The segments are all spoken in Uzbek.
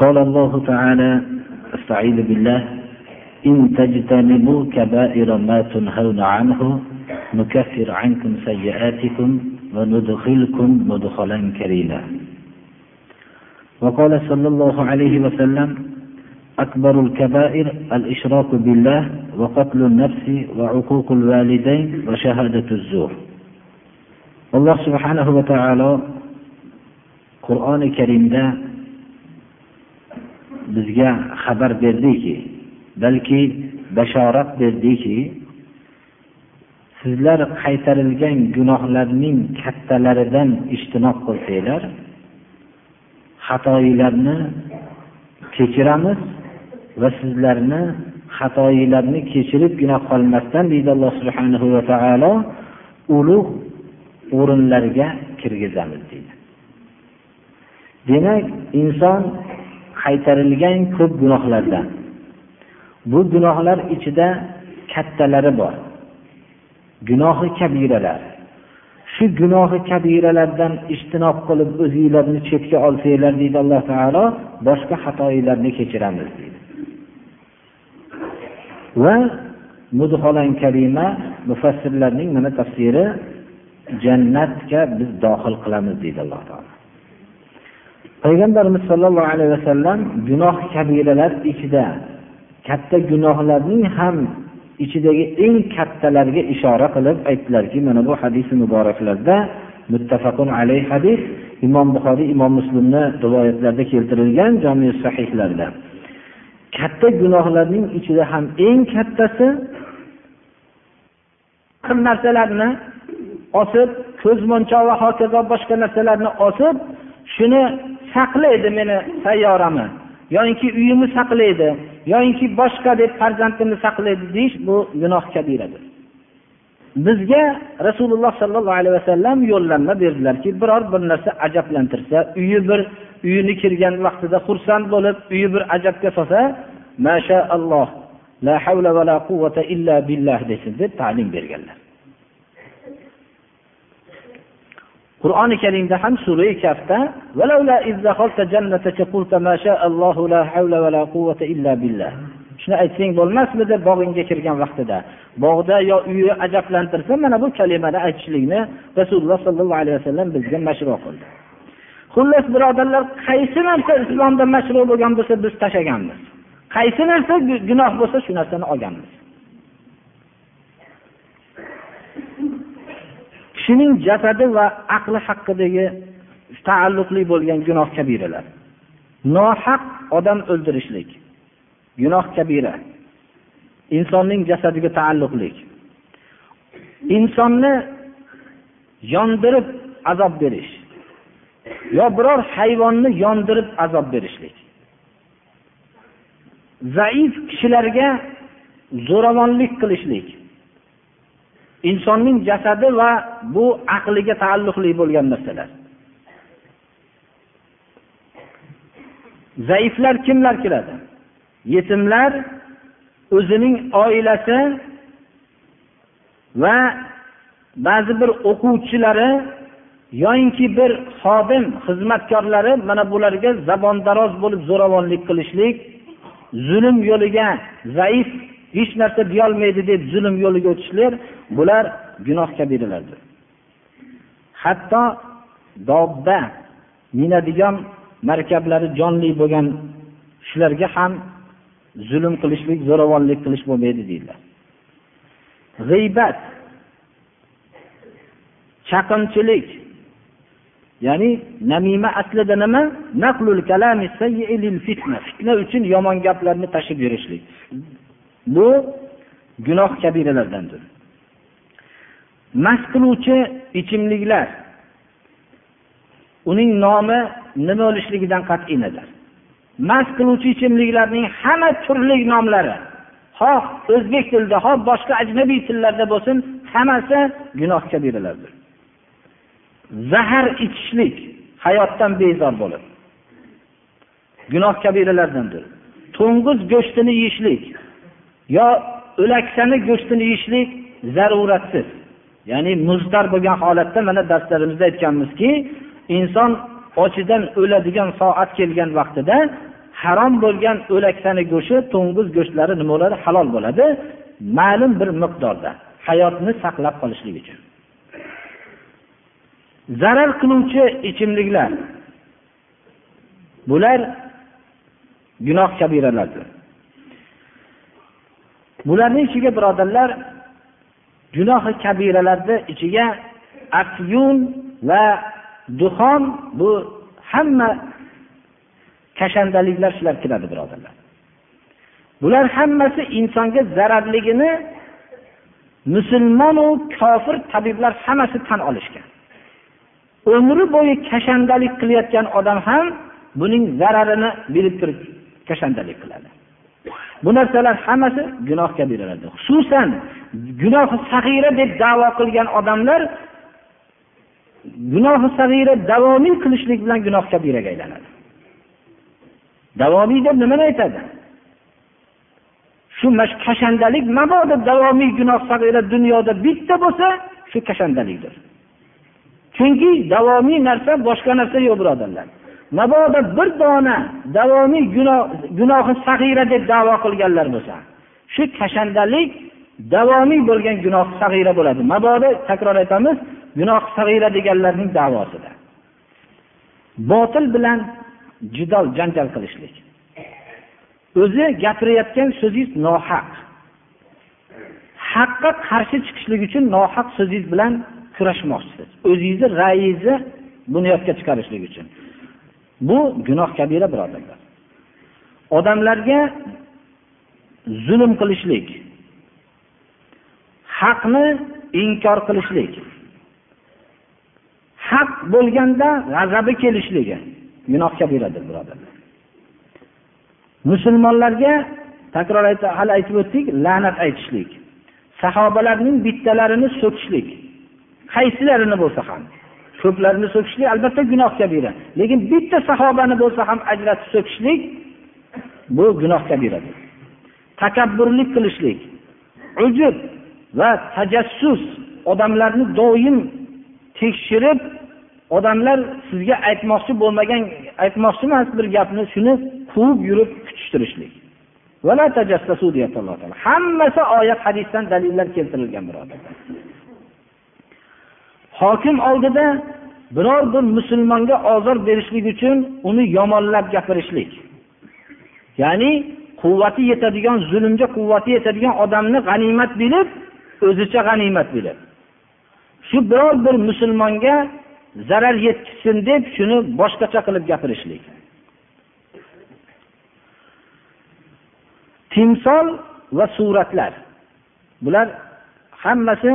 قال الله تعالى أستعيذ بالله. إن تجتنبوا كبائر ما تنهون عنه نكفر عنكم سيئاتكم وندخلكم مدخلا كريما. وقال صلى الله عليه وسلم أكبر الكبائر الإشراك بالله وقتل النفس وعقوق الوالدين وشهادة الزور. alloh subhanahu va taolo qur'oni karimda bizga xabar berdiki balki bashorat berdiki sizlar qaytarilgan gunohlarning kattalaridan ijtinob qilsanglar xatoyilarni kechiramiz va sizlarni xatoyilarni kechiribgina qolmasdan deydi alloh subhanahu va taolo ulug' o'rinlarga kirgizamiz deydi. Demak inson qaytarilgan ko'p gunohlardan bu gunohlar ichida kattalari bor. Gunohi kabiralar. Shu gunohi kabiralardan ijtinob qilib o'zinglarni chetga olsanglar deydi alloh taolo boshqa xatoinglarni kechiramiz deydi. Va mudholan kalima mufassirlarning mana tafsiri jannatga biz dohil qilamiz deydi alloh taolo. Payg'ambarimiz sollallohu alayhi vasallam gunoh kabiralar ichida katta gunohlarning ham ichidagi eng kattalarga ishora qilib aytdilarki mana bu hadisi muboraklarda muttafaqun alayh hadis imom buxoriy imom muslimni rivoyatlarida keltirilgan jomi sahihlarda. Katta gunohlarning ichida ham eng kattasi narsalarni osib ko'zmonchoq va hokazo boshqa narsalarni osib shuni saqlaydi meni sayyoramni yoinki uyimni saqlaydi yoinki boshqa deb farzandimni saqlaydi deyish bu gunoh kabiradir. Bizga rasululloh sollallohu alayhi vasallam yo'llanma berdilarki biror bir narsa ajablantirsa uyi bir uyini kirgan vaqtida xursand bo'lib uyi bir ajabga solsa mashaalloh la havla va la quvvata illa billah desin deb ta'lim berganlar. Qur'oni karimda ham sura kafda shuni aytsang bo'lmasmidi bog'ingga kirgan vaqtida? Bog'da yo uyi ajablantirsa mana bu kalimani aytishlikni rasululloh sollallohu alayhi vasallam bizga mashru qildi. Xullas birodarlar qaysi narsa islomda mashru bo'lgan bo'lsa biz tashlaganmiz. Qaysi narsa gunoh bo'lsa shu narsani olganmiz. Kishining jasadi va aqli haqidagi taalluqli bo'lgan gunoh kabiralar. Nohaq odam o'ldirishlik gunoh kabira. Insonning jasadiga taalluqli insonni yondirib azob berish yo biror hayvonni yondirib azob berishlik. Zaif kishilarga zo'ravonlik qilishlik. Insonning jasadi va bu aqliga taalluqli bo'lgan narsalar. Zaiflar kimlar kiradi yetimlar o'zining oilasi va ba'zi bir o'quvchilari yoyinki bir xodim xizmatkorlari mana bularga zabondaroz bo'lib zo'ravonlik qilishlik zulm yo'liga zaif hech narsa deyolmaydi deb zulm yo'liga o'tishlar bular gunoh kabiralardir hatto dobba minadigan markablari jonli bo'lgan shularga ham zulm qilishlik zo'ravonlik qilish bo'lmaydi deydilar. G'iybat chaqimchilik ya'ni namima aslida nima? Fitna uchun yomon gaplarni tashib yurishlik. Bu gunoh kabiralardandir. Mast qiluvchi ichimliklar uning nomi nima bo'lishligidan qat'iy nazar. Mast qiluvchi ichimliklarning hamma turli nomlari xoh o'zbek tilida xoh boshqa ajnabiy tillarda bo'lsin hammasi gunoh kabiralardir. Zahar ichishlik hayotdan bezor bo'lib gunoh kabiralardandir. To'ng'iz go'shtini yeyishlik yo o'laksani go'shtini yeyishlik zaruratsiz. Ya'ni muzdar bo'lgan holatda mana darslarimizda aytganmizki inson ochidan o'ladigan soat kelgan vaqtida harom bo'lgan o'laksani go'shti to'ng'iz go'shtlari nima bo'ladi halol bo'ladi? Ma'lum bir miqdorda hayotni saqlab qolishlik uchun. Zarar qiluvchi ichimliklar bular gunoh kabiralardir. Bularni ichiga birodarlar gunohi kabiralarni ichiga afyun va duxon bu hamma kashandaliklar shular kiradi birodarlar. Bular hammasi insonga zararligini musulmonu kofir tabiblar hammasi tan olishgan. Umri bo'yi kashandalik qilayotgan odam ham buning zararini bilib turib kashandalik qiladi. Bu narsalar hammasi gunoh kabiralardir xususan gunohi sag'ira deb davo qilgan odamlar gunohi sag'ira davomiy qilishlik bilan gunoh kabiraga aylanadi davomiy deb nimani aytadi? Shu kashandalik mabodo davomiy gunoh sag'ira dunyoda bitta bo'lsa shu kashandalikdir chunki davomiy narsa boshqa narsa yo'q birodarlar. Mabodo bir dona davomiy gunohi sag'ira deb davo qilganlar bo'lsa shu kashandalik davomiy bo'lgan gunoh sag'ira bo'ladi. Mabodo takror aytamiz gunoh sag'ira deganlarning davosida. Botil bilan jidol janjal qilishlik. O'zi gapirayotgan so'zingiz nohaq. Haqqa qarshi chiqishlik uchun nohaq so'zingiz bilan kurashmoqchisiz. O'zingizni ra'yingizni bunyodga chiqarishlik uchun. Bu gunoh kabira birodarlar. Odamlarga zulm qilishlik haqni inkor qilishlik haq bo'lganda g'azabi kelishligi gunoh kabiradir birodarlar. Musulmonlarga takror hali aytib o'tdik la'nat aytishlik sahobalarning bittalarini so'kishlik qaysilarini bo'lsa ham. Ko'plarni so'kishlik albatta gunoh kabira. Lekin bitta sahobani bo'lsa ham ajratib so'kishlik bu gunoh kabiradir. Takabburlik qilishlik ujub va tajassus odamlarni doim tekshirib odamlar sizga aytmoqchi bo'lmagan aytmoqchi emas bir gapni shuni quvib yurib kutishtirishlik. Alloh hammasi oyat hadisdan dalillar keltirilgan birodarlar. Hokim oldida biror bir musulmonga ozor berishlik uchun uni yomonlab gapirishlik. Ya'ni quvvati yetadigan zulmga quvvati yetadigan odamni g'animat bilib o'zicha g'animat bilib. Shu biror bir musulmonga zarar yetkazsin deb shuni boshqacha qilib gapirishlik. Timsol va suratlar. Bular hammasi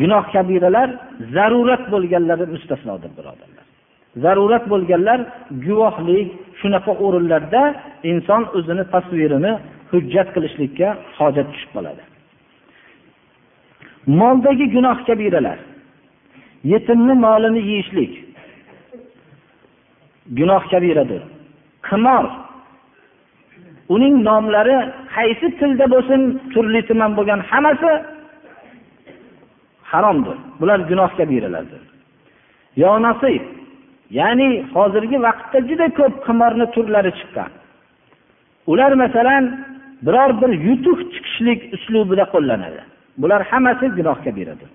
gunoh kabiralar zarurat bo'lganlari mustasnodir birodarlar. Zarurat bo'lganlar guvohlik shunaqa o'rinlarda inson o'zini tasvirini hujjat qilishlikka hojat tushib qoladi. Moldagi gunoh kabiralar yetimni molini yeyishlik gunoh kabiradir. Qimor uning nomlari qaysi tilda bo'lsin turli tuman bo'lgan hammasi haromdir. Bular gunoh kabiralardir yo nasib ya'ni hozirgi vaqtda juda ko'p qimorni turlari chiqqan. Ular masalan biror bir yutuq chiqishlik uslubida qo'llanadi. Bular hammasi gunoh kabiradir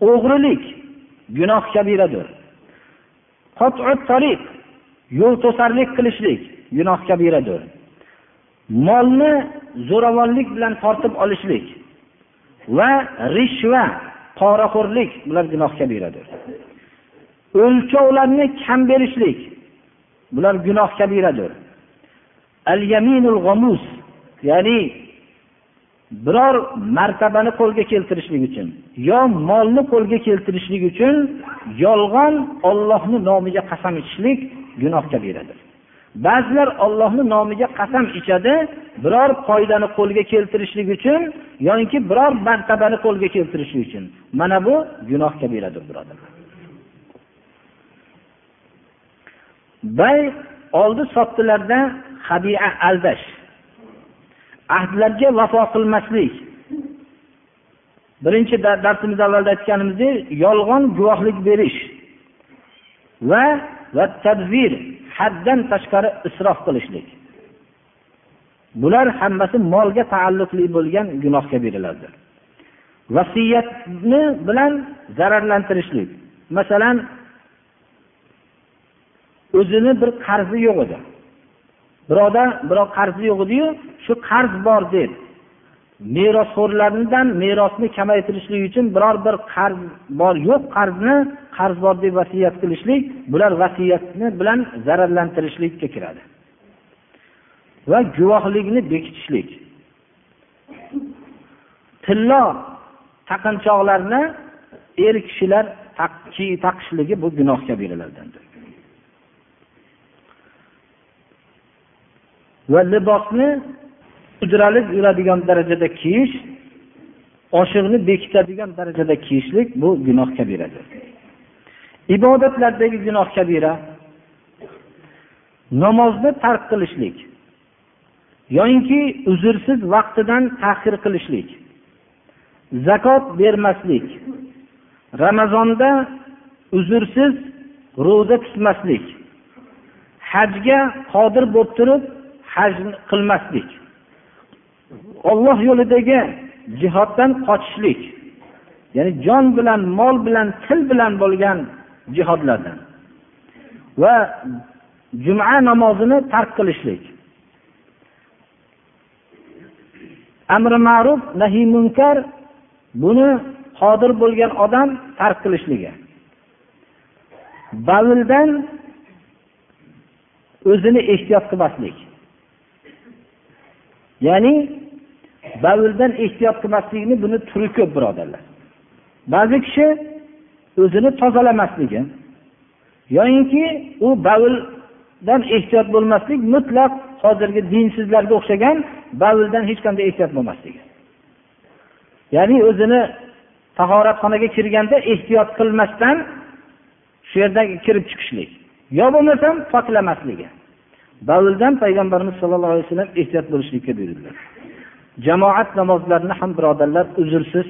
o'g'rilik gunoh kabiradir tariq yo'l to'sarlik qilishlik gunoh kabiradir molni zo'ravonlik bilan tortib olishlik va rishva poraxo'rlik bular gunoh kabiradir o'lchovlarni kam berishlik bular gunoh kabiradir al yaminul g'amus ya'ni biror martabani qo'lga keltirishlik uchun yo molni qo'lga keltirishlik uchun yolg'on ollohni nomiga qasam ichishlik gunoh kabiradir ba'zilar ollohni nomiga qasam ichadi biror foydani qo'lga keltirishlik uchun yoki biror martabani qo'lga keltirishlik uchun. Mana bu gunoh kabiradir birodarlar bay oldi sotdilarda habia aldash. Ahdlarga vafo qilmaslik. Birinchi darsimiz avvalda aytganimizdek yolg'on guvohlik berish va va tadbir. Haddan tashqari isrof qilishlik. Bular hammasi molga taalluqli bo'lgan gunoh kabiralardir vasiyatni bilan zararlantirishlik. Masalan o'zini bir qarzi yo'q edi. Birovda birov qarzi yo'q ediyu shu qarz bor deb merosxo'rlardan merosni kamaytirishlik uchun biror bir qarz bor yo'q qarzni qarz bor deb vasiyat qilishlik bular vasiyatni bilan zararlantirishlikka kiradi. Va guvohlikni bekitishlik. Tillo taqinchoqlarni er kishilar taqishligi bu gunoh kabiralardandir va libosni ujralib yuradigan darajada kiyish oshiqni bekitadigan darajada kiyishlik bu gunoh kabiradir. Ibodatlardagi gunoh kabira namozni tark qilishlik yoyinki uzrsiz vaqtidan tahir qilishlik zakot bermaslik ramazonda uzrsiz ro'za tutmaslik hajga qodir bo'lib turib haj qilmaslik. Olloh yo'lidagi jihoddan qochishlik ya'ni jon bilan mol bilan til bilan bo'lgan jihodlardan va juma namozini tark qilishlik. Amri ma'ruf nahiy munkar buni qodir bo'lgan odam tark qilishligi. Bavildan o'zini ehtiyot qilmaslik. Ya'ni bavldan ehtiyot qilmaslikni buni turi ko'p birodarlar. Ba'zi kishi o'zini tozalamasligi yoyinki u bavldan ehtiyot bo'lmaslik mutlaq hozirgi dinsizlarga o'xshagan bavldan hech qanday ehtiyot bo'lmasligi. Ya'ni o'zini tahoratxonaga kirganda ehtiyot qilmasdan shu yerdan kirib chiqishlik. Yo bo'lmasam poklamasligi bavldan payg'ambarimiz sollallohu alayhi vasallam ehtiyot bo'lishlikka buyurdilar. Jamoat namozlarini ham birodarlar uzrsiz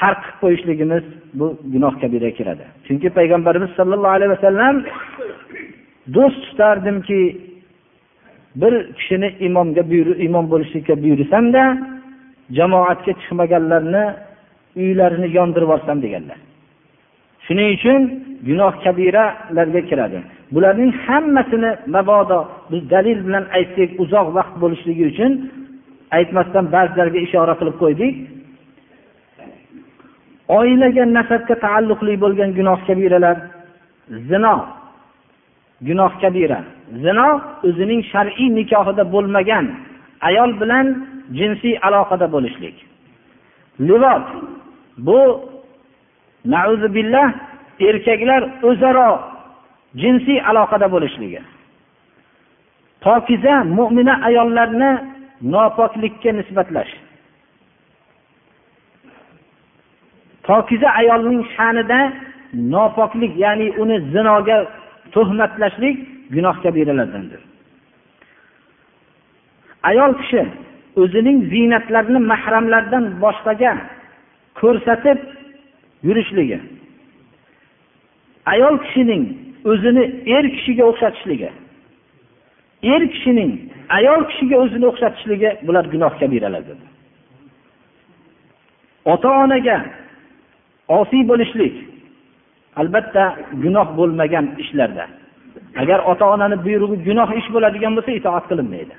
tark qilib qo'yishligimiz bu gunoh kabiraga kiradi. Chunki payg'ambarimiz sollallohu alayhi vasallam do'st tutardimki bir kishini imomga imom bo'lishlikka buyursamda jamoatga chiqmaganlarni uylarini yondirib yuborsam deganlar. Shuning uchun gunoh kabiralarga kiradi. Bularning hammasini mabodo biz dalil bilan aytsak uzoq vaqt bo'lishligi uchun aytmasdan ba'zilarga ishora qilib qo'ydik. Oilaga nasabga taalluqli bo'lgan gunoh kabiralar zino gunoh kabira. Zino o'zining shar'iy nikohida bo'lmagan ayol bilan jinsiy aloqada bo'lishlik. Livot bu nauzubillah erkaklar o'zaro jinsiy aloqada bo'lishligi. Pokiza mo'mina ayollarni nopoklikka nisbatlash. Pokiza ayolning sha'nida nopoklik ya'ni uni zinoga tuhmatlashlik gunoh kabiralardandir ayol kishi o'zining ziynatlarini mahramlardan boshqaga ko'rsatib yurishligi ayol kishining o'zini er kishiga o'xshatishligi er kishining ayol kishiga o'zini o'xshatishligi bular gunoh dedi. ota onaga osiy bo'lishlik albatta gunoh bo'lmagan ishlarda agar ota onani buyrug'i gunoh ish bo'ladigan bo'lsa itoat qilinmaydi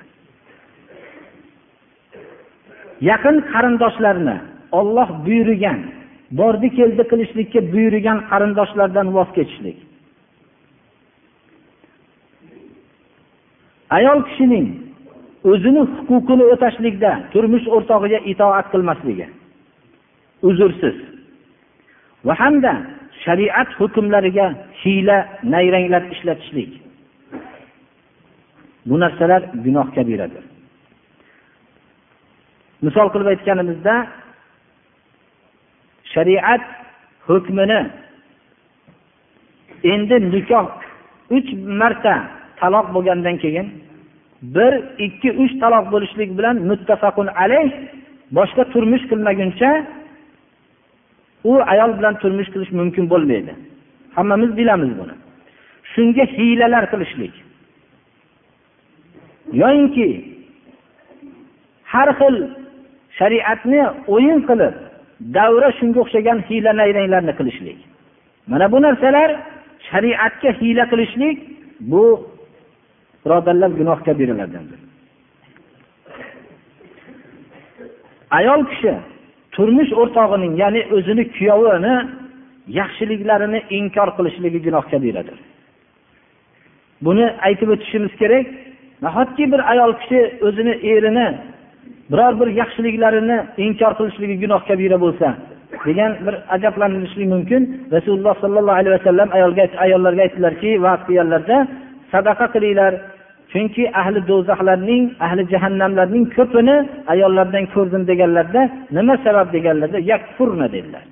yaqin qarindoshlarni olloh buyurgan bordi keldi qilishlikka buyurgan qarindoshlardan voz kechishlik. Ayol kishining o'zini huquqini o'tashlikda turmush o'rtog'iga itoat qilmasligi. Uzrsiz va hamda shariat hukmlariga hiyla nayranglar ishlatishlik. Bu narsalar gunoh kabiradir misol qilib aytganimizda shariat hukmini. Endi nikoh uch marta taloq bo'lgandan keyin bir ikki uch taloq bo'lishlik bilan muttafaqun alayh boshqa turmush qilmaguncha u ayol bilan turmush qilish mumkin bo'lmaydi. Hammamiz bilamiz buni. Shunga hiylalar qilishlik. Yoyinki har xil shariatni o'yin qilib davra shunga o'xshagan hiyla nayranglarni qilishlik. Mana bu narsalar shariatga hiyla qilishlik bu birodarlar gunoh kabiralardandir ayol kishi turmush o'rtog'ining ya'ni o'zini kuyovini yaxshiliklarini inkor qilishligi gunoh kabiradir buni aytib o'tishimiz kerak. Nahotki bir ayol kishi o'zini erini biror bir yaxshiliklarini inkor qilishligi gunoh kabira bo'lsa degan bir ajablantirishlik mumkin. Rasululloh sollallohu alayhi vasallam ayolga ayollarga aytdilarki va'z qilganlarda sadaqa qilinglar. Chunki ahli do'zaxlarning ahli jahannamlarning ko'pini ayollardan ko'rdim deganlarda nima sabab deganlarda yakfurna dedilar.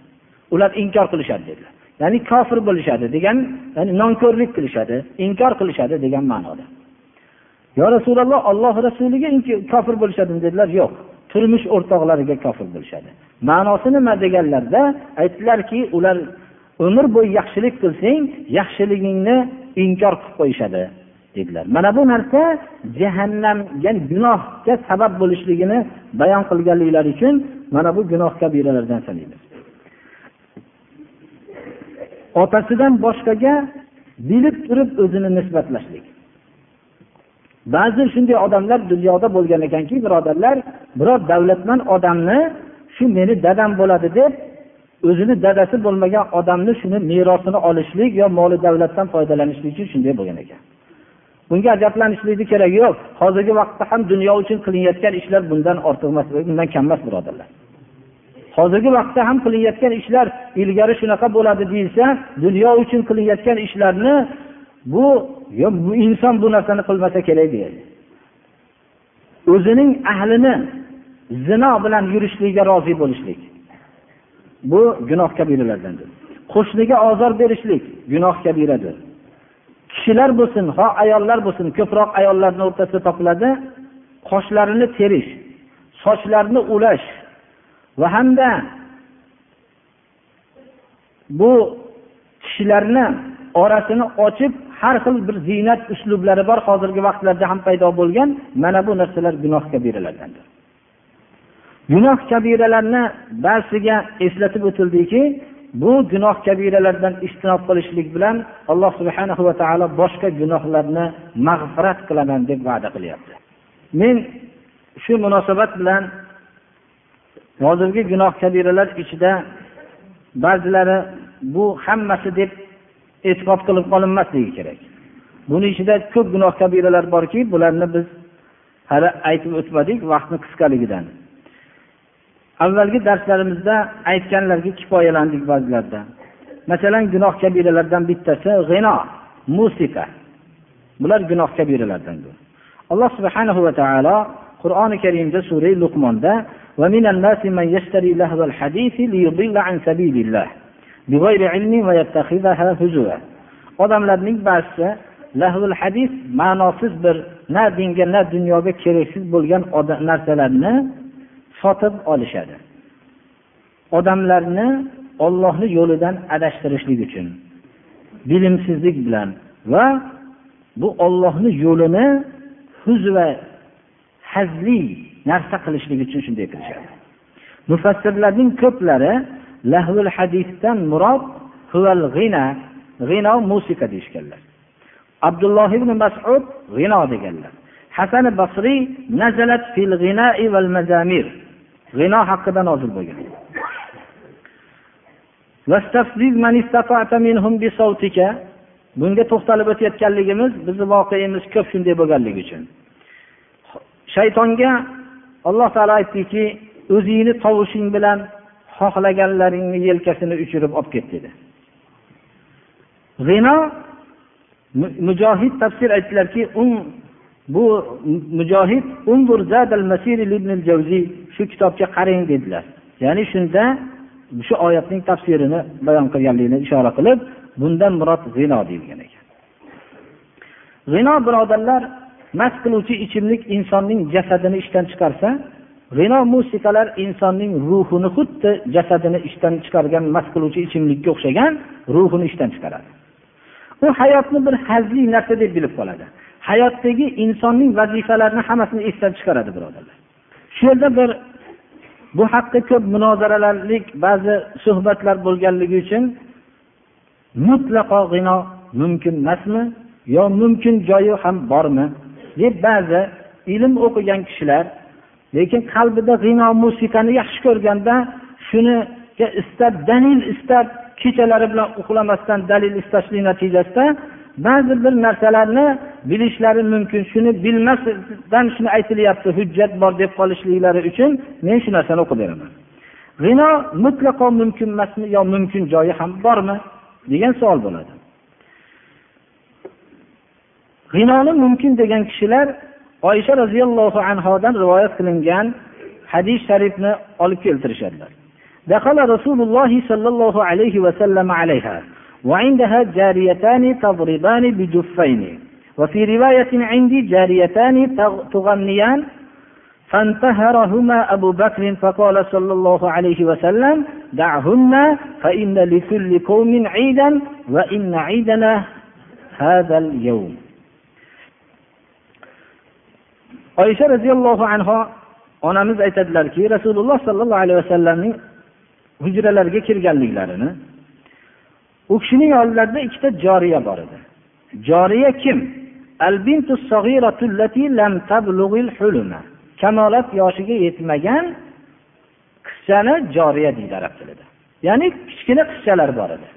Ular inkor qilishadi dedilar. Ya'ni kofir bo'lishadi degan ya'ni nonko'rlik qilishadi inkor qilishadi degan ma'noda. Yo rasululloh olloh rasuliga kofir bo'lishadimi? dedilar. Yo'q turmush o'rtoqlariga kofir bo'lishadi. Ma'nosi nima deganlarda aytdilarki ular umr bo'yi yaxshilik qilsang yaxshiligingni inkor qilib qo'yishadi dedilar. Mana bu narsa jahannam ya'ni gunohga sabab bo'lishligini bayon qilganliklari uchun mana bu gunoh kabiralardan sanaymiz. Otasidan boshqaga bilib turib o'zini nisbatlashlik. Ba'zi shunday odamlar dunyoda bo'lgan ekanki birodarlar biror davlatmand odamni shu meni dadam bo'ladi deb o'zini dadasi bo'lmagan odamni shuni merosini olishlik yo moli davlatdan foydalanishlik uchun shunday bo'lgan ekan. Bunga ajablanishlikni keragi yo'q. Hozirgi vaqtda ham dunyo uchun qilinayotgan ishlar bundan ortiq emas bundan kam emas birodarlar. Hozirgi vaqtda ham qilinayotgan ishlar ilgari shunaqa bo'ladi deyilsa dunyo uchun qilinayotgan ishlarni bu bu inson bu narsani qilmasa kerak deydi. O'zining ahlini zino bilan yurishligiga rozi bo'lishlik. Bu gunoh kabiralardandir qo'shniga ozor berishlik gunoh kabiradir. Kishilar bo'lsin ho ayollar bo'lsin ko'proq ayollarni o'rtasida topiladi qoshlarini terish sochlarni ulash va hamda bu kishilarni orasini ochib har xil bir ziynat uslublari bor hozirgi vaqtlarda ham paydo bo'lgan mana bu narsalar gunoh kabiralardandir gunoh kabiralarni ba'zisiga eslatib o'tildiki bu gunoh kabiralardan istinob qilishlik bilan alloh subhana va taolo boshqa gunohlarni mag'firat qilaman deb va'da qilyapti. Men shu munosabat bilan hozirgi gunoh kabiralar ichida ba'zilari bu hammasi deb e'tiqod qilib qolinmasligi kerak. Buni ichida ko'p gunoh kabiralar borki bularni biz hali aytib o'tmadik vaqtni qisqaligidan. Avvalgi darslarimizda aytganlarga kifoyalandik ba'zilarda. Masalan gunoh kabiralardan bittasi g'ino musiqa. Bular gunoh kabiralardandir alloh subhanahu va taolo qur'oni karimda sura luqmonda odamlarning ba'zisi lahul hadis ma'nosiz bir na dinga na dunyoga keraksiz bo'lgan narsalarni sotib olishadi. Odamlarni ollohni yo'lidan adashtirishlik uchun bilimsizlik bilan va bu ollohni yo'lini huzva hazli narsa qilishlik uchun shunday qilishadi. Mufassirlarning ko'plari lahvul hadisdan murod g'ina. G'ino musiqa deyishganlar. Abdulloh ibn masud g'ino deganlar. Hasan basriy nazalat fil g'inai val mazamir. G'ino haqida nozil bo'lgan. Bunga to'xtalib o'tayotganligimiz bizni voqeimiz ko'p shunday bo'lganligi uchun. Shaytonga alloh taolo aytdiki o'zingni tovushing bilan xohlaganlaringni yelkasini uchirib olib ket dedi. G'ino mujohid tafsir aytdilarki bu mujohid shu kitobga qarang dedilar. Ya'ni shunda shu oyatning tafsirini bayon qilganligini ishora qilib bundan murod g'ino deyilgan ekan. G'ino birodarlar mast qiluvchi ichimlik insonning jasadini ishdan chiqarsa g'ino musiqalar insonning ruhini xuddi jasadini ishdan chiqargan mast qiluvchi ichimlikka o'xshagan ruhini ishdan chiqaradi. U hayotni bir hazli narsa deb bilib qoladi. Hayotdagi insonning vazifalarini hammasini esdan chiqaradi birodarlar. Shu yerda bir bu haqda ko'p munozaralarlik ba'zi suhbatlar bo'lganligi uchun mutlaqo g'ino mumkin emasmi yo mumkin joyi ham bormi deb ba'zi ilm o'qigan kishilar lekin qalbida g'ino musiqani yaxshi ko'rganda shuniga istab dalil istab kechalari bilan uxlamasdan dalil istashlik natijasida ba'zi bir narsalarni bilishlari mumkin. Shuni bilmasdan shuni aytilyapti hujjat bor deb qolishliklari uchun men shu narsani o'qib beraman g'ino mutlaqo mumkin emasmi yo mumkin joyi ham bormi? degan savol bo'ladi. G'inoni mumkin degan kishilar oysha roziyallohu anhodan rivoyat qilingan hadis sharifni olib keltirishadilar. دخل رسول الله صلى الله عليه وسلم عليها وعندها جاريتان تضربان بجفين وفي رواية عندي جاريتان تغنيان فانتهرهما أبو بكر فقال صلى الله عليه وسلم دعهن فإن لكل قوم عيدا وإن عيدنا هذا اليوم oysha roziyallohu anhu onamiz aytadilarki rasululloh sollallohu alayhi vasallamning hujralariga kirganliklarini u kishining oldilarida ikkita joriya bor edi. Joriya kim? Kamolat yoshiga yetmagan qizchani joriya deydi arab tilida ya'ni kichkina qizchalar bor edi.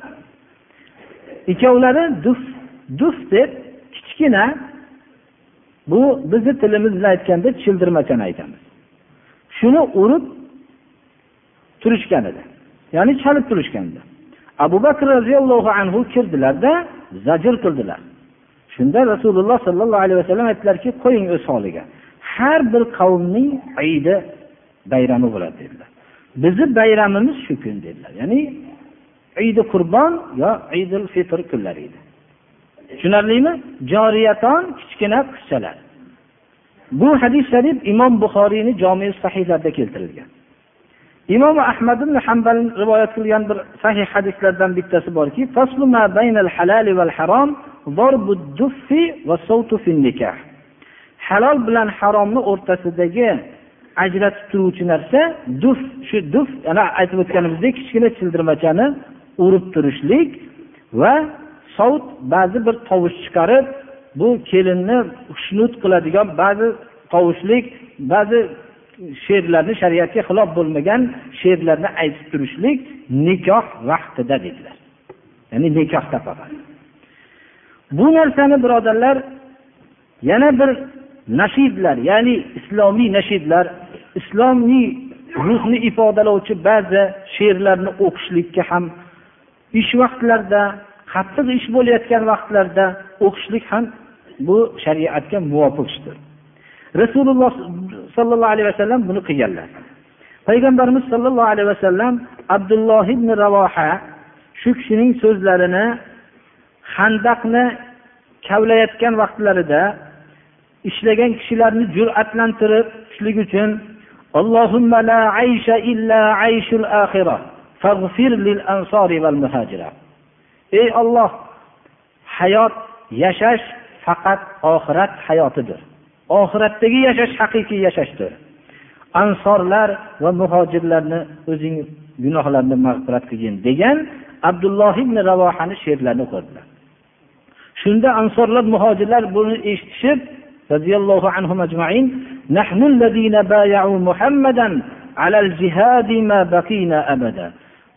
Ikkovlari duf duf deb kichkina bu bizni tilimiz bilan aytganda childirmachani aytamiz shuni urib turishgan edi. Ya'ni chalib turishgan edi. Abu bakr roziyallohu anhu kirdilarda zajr qildilar. Shunda rasululloh sollallohu alayhi vasallam aytdilarki qo'ying o'z holiga. Har bir qavmning idi bayrami bo'ladi dedilar. Bizni bayramimiz shu kun dedilar. Ya'ni idi qurbon yo idil fitr kunlari edi. Tushunarlimi? Joriyaton kichkina qizchalar. Bu hadis sharif imom buxoriyni jomi sahiylarida keltirilgan. Imom ahmad ibn hambal rivoyat qilgan bir sahih hadislardan bittasi borki halol bilan haromni o'rtasidagi ajratib turuvchi narsa duf shu duf ana aytib o'tganimizdek kichkina childirmachani urib turishlik va sovut ba'zi bir tovush chiqarib bu kelinni xushnud qiladigan ba'zi tovushlik ba'zi she'rlarni shariatga xilof bo'lmagan she'rlarni aytib turishlik nikoh vaqtida dedilar. Ya'ni nikohda faqat bu narsani birodarlar yana bir nashidlar ya'ni islomiy nashidlar islomiy ruhni ifodalovchi ba'zi she'rlarni o'qishlikka ham ish vaqtlarida qattiq ish bo'layotgan vaqtlarda o'qishlik ham bu shariatga muvofiq ishdir rasululloh sollallohu alayhi vasallam buni qilganlar. Payg'ambarimiz sollallohu alayhi vasallam abdulloh ibn ravoha shu kishining so'zlarini handaqni kavlayotgan vaqtlarida ishlagan kishilarni jur'atlantirib tushlik uchun allohumma la aysha illa ayshul oxira faghfir lil ansori val ey olloh hayot yashash faqat oxirat hayotidir. Oxiratdagi yashash haqiqiy yashashdir. Ansorlar va muhojirlarni o'zing gunohlarini mag'firat qilgin degan abdulloh ibn ravohani she'rlarini o'qidilar shunda ansorlar muhojirlar buni eshitishib roziyallohu anhu ajmain nahnu muhammadan alal jihadi ma baqina abada.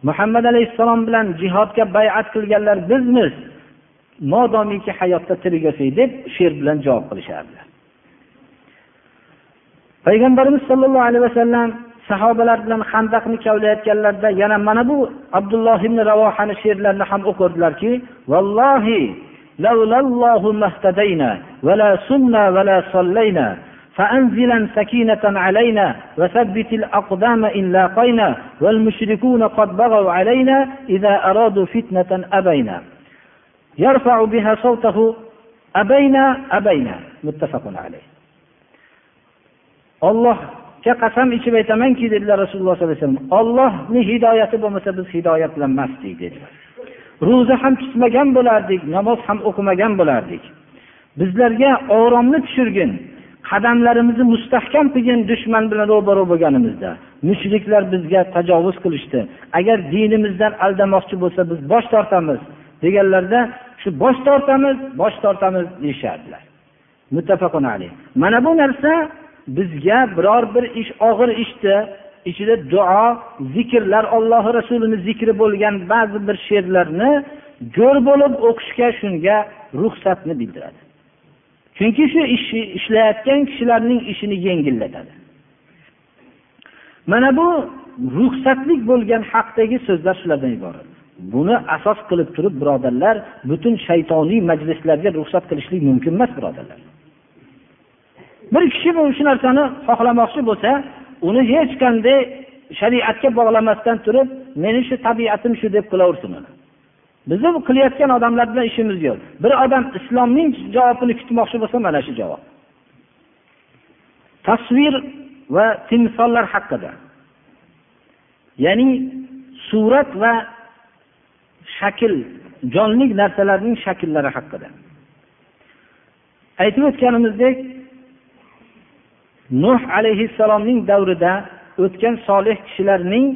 muhammad alayhissalom bilan jihodga bayat qilganlar bizmiz modomiki hayotda tirik yashay deb she'r bilan javob qilishardilar payg'ambarimiz sollallohu alayhi vasallam sahobalar bilan handaqni kavlayotganlarida yana mana bu abdulloh ibn ravohani she'rlarini ham o'qirdilarki vallohi لولا ما اهتدينا ولا سمنا ولا صلينا فأنزلا سكينة علينا وثبت الأقدام إن لاقينا والمشركون قد بغوا علينا إذا أرادوا فتنة أبينا يرفع بها صوته أبينا أبينا متفق عليه الله qasam ichib aytamanki dedilar rasululloh sollallohu alayhi vasallam ollohni hidoyati bo'lmasa biz hidoyatlanmasdik dedilar ro'za ham tutmagan bo'lardik namoz ham o'qimagan bo'lardik bizlarga oromni tushirgin qadamlarimizni mustahkam qilgin dushman bilan ro'baro bo'lganimizda. Mushriklar bizga tajovuz qilishdi. Agar dinimizdan aldamoqchi bo'lsa biz bosh tortamiz deganlarda shu bosh tortamiz bosh tortamiz deyishardilar. Muttafaqun alayh. Mana bu narsa bizga biror bir ish og'ir ishni ichida duo zikrlar ollohi rasulini zikri bo'lgan ba'zi bir she'rlarni jo'r bo'lib o'qishga shunga ruxsatni bildiradi. Chunki shu ishni ishlayotgan kishilarning ishini yengillatadi. Mana bu ruxsatlik bo'lgan haqdagi so'zlar shulardan iborat. Buni asos qilib turib birodarlar butun shaytoniy majlislarga ruxsat qilishlik mumkin emas birodarlar. Bir kishi bu shu narsani xohlamoqchi bo'lsa uni hech qanday shariatga bog'lamasdan turib meni shu tabiatim shu deb qilaversin bizni bu qilayotgan odamlar bilan ishimiz yo'q. Bir odam islomning javobini kutmoqchi bo'lsa mana shu javob. Tasvir va timsollar haqida. Ya'ni surat va shakl jonli narsalarning shakllari haqida. Aytib o'tganimizdek nuh alayhissalomning davrida o'tgan solih kishilarning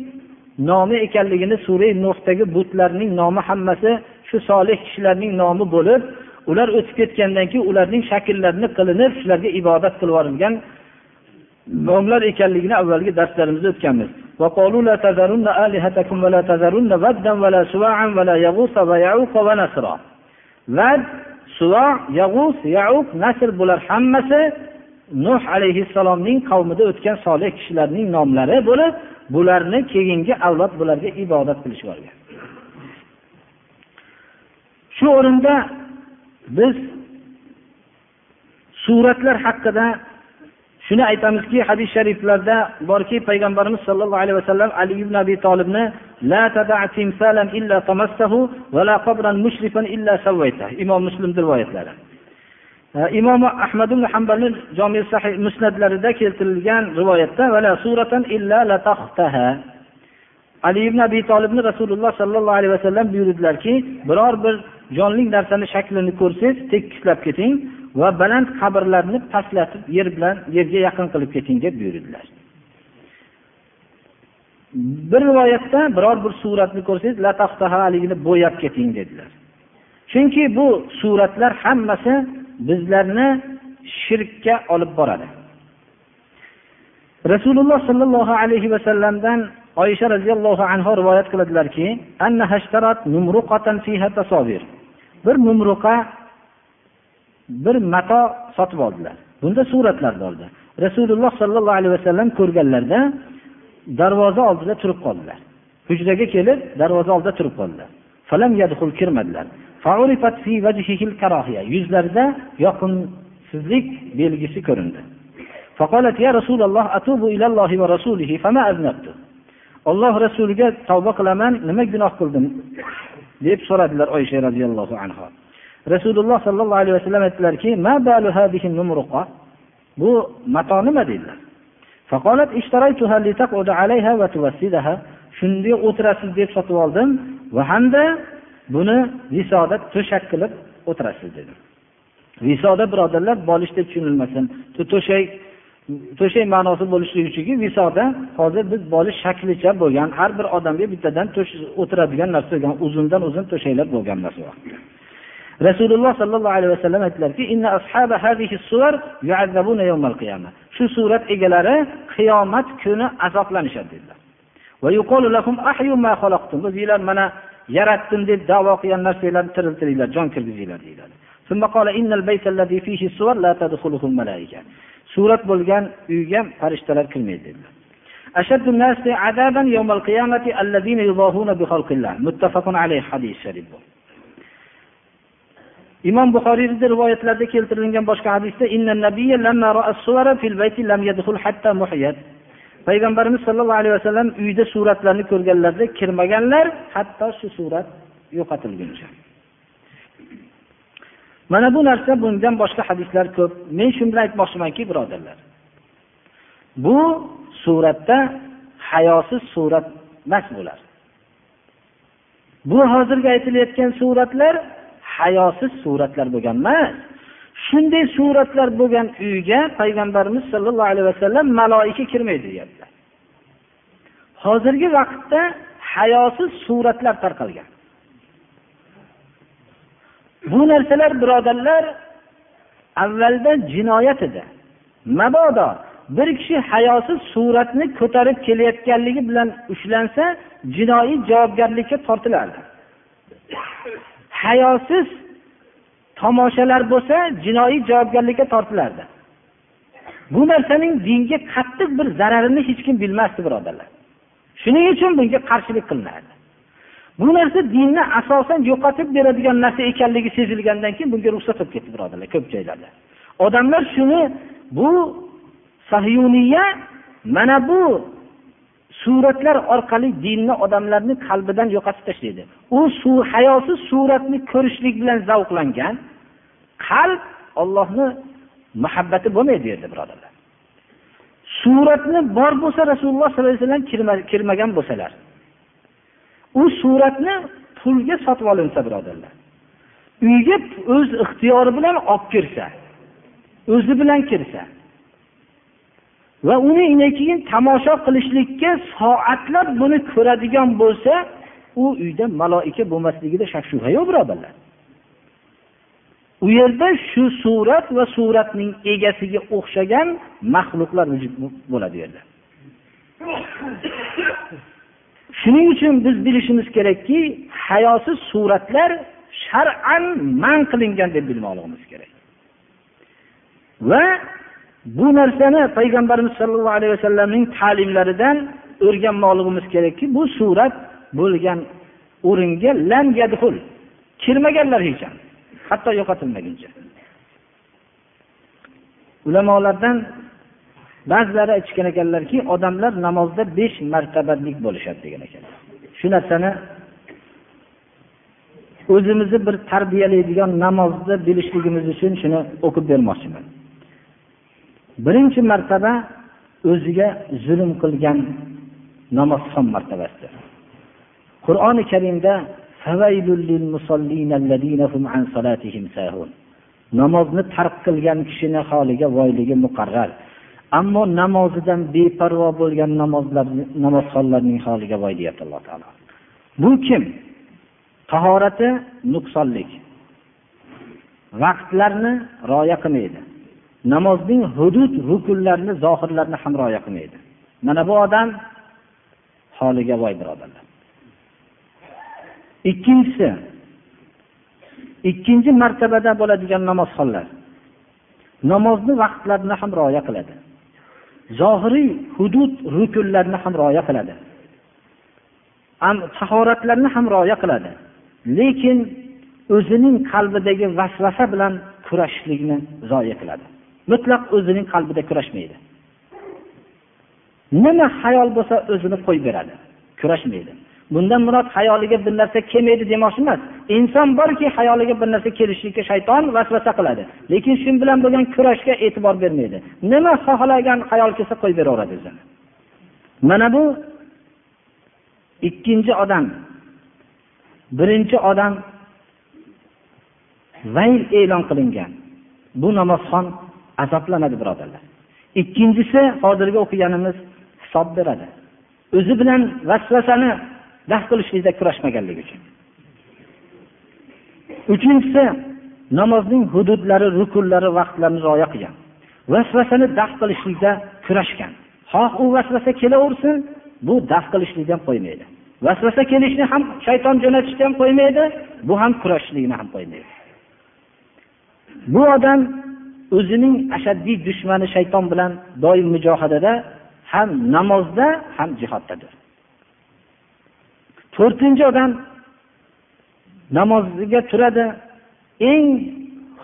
nomi ekanligini sura nuhdagi butlarning nomi hammasi shu solih kishilarning nomi bo'lib ular o'tib ketgandan keyin ularning shakllarini qilinib shularga ibodat qilib yuborilgan nomlar ekanligini avvalgi darslarimizda o'tganmiz وقالوا لا تذرن آلهتكم ولا تذرن ودا ولا سواعا ولا يغوث ويعوق ونسرا vad suvo yag'us yauq nasr bular hammasi nuh alayhissalomning qavmida o'tgan solih kishilarning nomlari bo'lib bularni keyingi avlod bularga ibodat qilishib olgan. Shu o'rinda biz suratlar haqida shuni aytamizki hadis shariflarda borki payg'ambarimiz sollallohu alayhi vasallam ali ibn abi tolibni la illa tamassahu va la qabran mushrifan illa imom muslimni rivoyatlari. Imom ahmad ibn hambalni jomi sahih musnatlarida keltirilgan rivoyatda suratan illa ali ibn abi tolibni rasululloh sollallohu alayhi vasallam buyurdilarki biror bir jonli narsani shaklini ko'rsangiz tekislab keting va baland qabrlarni pastlatib yer bilan yerga yaqin qilib keting deb buyurdilar. Bir rivoyatda biror bir suratni ko'rsangiz lataftahaligini bo'yab keting dedilar. Chunki bu suratlar hammasi bizlarni shirkka olib boradi. Rasululloh sollallohu alayhi vasallamdan oysha roziyallohu anhu rivoyat qiladilarki bir numruqa bir mato sotib oldilar. Bunda suratlar bordi. Rasululloh sollallohu alayhi vasallam ko'rganlarida darvoza oldida turib qoldilar. Hujraga kelib darvoza oldida turib qoldilar. Kirmadilar. yuzlarida yoqinsizlik belgisi ko'rindi فقالت يا رسول الله أتوب إلى الله ورسوله فما أذنبت olloh rasuliga tavba qilaman nima gunoh qildim deb so'radilar oysha roziyallohu anhu rasululloh sollallohu alayhi vasallam aytdilarki bu mato nima dedilar shunday o'tirasiz deb sotib oldim va hamda buni visoda to'shak qilib o'tirasiz dedi. Visoda birodarlar bolish deb tushunilmasin. To'shak to'shak ma'nosi bo'lishligi uchunki visoda hozir biz bolish shaklicha bo'lgan har bir odamga bittadan o'tiradigan narsa bo'lgan uzundan uzun to'shaklar bo'lgan narsa rasululloh sollallohu alayhi vasallam aytdilarki shu surat egalari qiyomat kuni azoblanishadi dedilar. O'zinglar mana yaratdim deb davo qilgan narsalarni tiriltiringlar jon kirgizinglar deyiladi surat bo'lgan uyga farishtalar kirmaydi dedilar أشد الناس عذابا يوم القيامة الذين يضاهون بخلق الله متفق عليه حديث شريف imom buxoriyda rivoyatlarda keltirilgan boshqa hadisda payg'ambarimiz sollallohu alayhi vasallam uyda suratlarni ko'rganlarida kirmaganlar hatto shu surat yo'qotilguncha. Mana bu narsa bundan boshqa hadislar ko'p. Men shu bilan aytmoqchimanki birodarlar bu suratda hayosiz surat emas bular. Bu hozirgi aytilayotgan suratlar hayosiz suratlar bo'lgan emas. Shunday suratlar bo'lgan uyga payg'ambarimiz sollallohu alayhi vasallam maloika kirmaydi deyaptilar. Hozirgi vaqtda hayosiz suratlar tarqalgan. Bu narsalar birodarlar avvalda jinoyat edi. Mabodo bir kishi hayosiz suratni ko'tarib kelayotganligi bilan ushlansa jinoiy javobgarlikka tortilardi. Hayosiz tomoshalar bo'lsa jinoiy javobgarlikka tortilardi. Bu narsaning dinga qattiq bir zararini hech kim bilmasdi birodarlar. Shuning uchun bunga qarshilik qilinardi. Bu narsa dinni asosan yo'qotib beradigan narsa ekanligi sezilgandan keyin bunga ruxsat bo'lib ketdi birodarlar ko'p joylarda. Odamlar shuni bu sahyuniya mana bu suratlar orqali dinni odamlarni qalbidan yo'qotib tashlaydi u hayosiz suratni ko'rishlik bilan zavqlangan. Qalb ollohni muhabbati bo'lmaydi bu yerda birodarlar. Suratni bor bo'lsa rasululloh sollallohu alayhi vasallam kirmagan bo'lsalar u suratni pulga sotib olinsa birodarlar uyga o'z ixtiyori bilan olib kirsa o'zi bilan kirsa va uni keyin tomosha qilishlikka soatlab buni ko'radigan bo'lsa u uyda maloika bo'lmasligida shak shubha yo'q birodarlar. U yerda shu surat va suratning egasiga o'xshagan maxluqlar vujud bo'ladi u yerda. Shuning uchun biz bilishimiz kerakki hayosiz suratlar shar'an man qilingan deb bilmoqligimiz kerak. Va bu narsani payg'ambarimiz sollallohu alayhi vasallamning ta'limlaridan o'rganmoqligimiz kerakki bu surat bo'lgan o'ringa lam yadhul kirmaganlar hech ham hatto yo'qotilmaguncha. Ulamolardan ba'zilari aytishgan ekanlarki odamlar namozda besh martabalik bo'lishadi degan ekanlar. Shu narsani o'zimizni bir tarbiyalaydigan namozni bilishligimiz uchun shuni o'qib bermoqchiman. Birinchi martaba o'ziga zulm qilgan namozxon martabasidir. Qur'oni karimda namozni tark qilgan kishini holiga voyligi muqarrar. Ammo namozidan beparvo bo'lgan namozlar namozxonlarning holiga voy deyapti alloh taolo. Bu kim? Tahorati nuqsonlik. Vaqtlarni rioya qilmaydi. Namozning hudud rukunlarini zohirlarni ham rioya qilmaydi. Mana bu odam holiga voy birodarlar. Ikkinchisi ikkinchi martabada bo'ladigan namozxonlar. Namozni vaqtlarini ham rioya qiladi. Zohiriy hudud rukunlarni ham rioya qiladi. Tahoratlarni ham rioya qiladi. Lekin o'zining qalbidagi vasvasa bilan kurashishlikni zoya qiladi. Mutlaq o'zining qalbida kurashmaydi. Nima hayol bo'lsa o'zini qo'yib beradi? Kurashmaydi. Bundan murod hayoliga bir narsa kelmaydi demoqchi emas. Inson borki hayoliga bir narsa kelishlikka shayton vasvasa qiladi. Lekin shu bilan bo'lgan kurashga e'tibor bermaydi. Nima xohlagan hayol kelsa qo'yib beraveradi o'zini. Mana bu ikkinchi odam. Birinchi odam vayl e'lon qilingan. Bu namozxon azoblanadi birodarlar. Ikkinchisi hozirgi o'qiganimiz hisob beradi. O'zi bilan vasvasani daf qilishlikda kurashmaganligi uchun. Uchinchisi namozning hududlari rukunlari vaqtlarini rioya qilgan. Vasvasani daf qilishlikda kurashgan. Xoh u vasvasa kelaversin bu daf qilishlikni ham qo'ymaydi. Vasvasa kelishni ham shayton jo'natishni ham qo'ymaydi bu ham kurashishlikni ham qo'ymaydi. Bu odam o'zining ashaddiy dushmani shayton bilan doim mujohadada ham namozda ham jihoddadir. To'rtinchi odam namozga turadi. Eng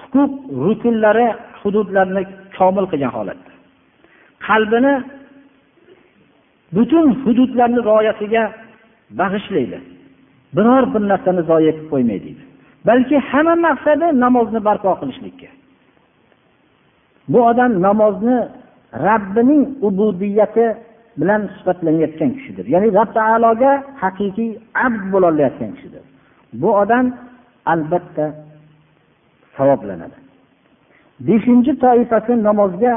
huquq rukunlari hududlarini komil qilgan holatda. Qalbini butun hududlarni rioyasiga bag'ishlaydi. Biror bir narsani zoya qilib qo'ymaydi. Deydi balki hamma maqsadi namozni barpo qilishlikka. Bu odam namozni rabbining ubudiyati bilan sifatlanayotgan kishidir. Ya'ni rob taologa haqiqiy abd bo'lolayotgan kishidir. Bu odam albatta savoblanadi. Beshinchi toifasi namozga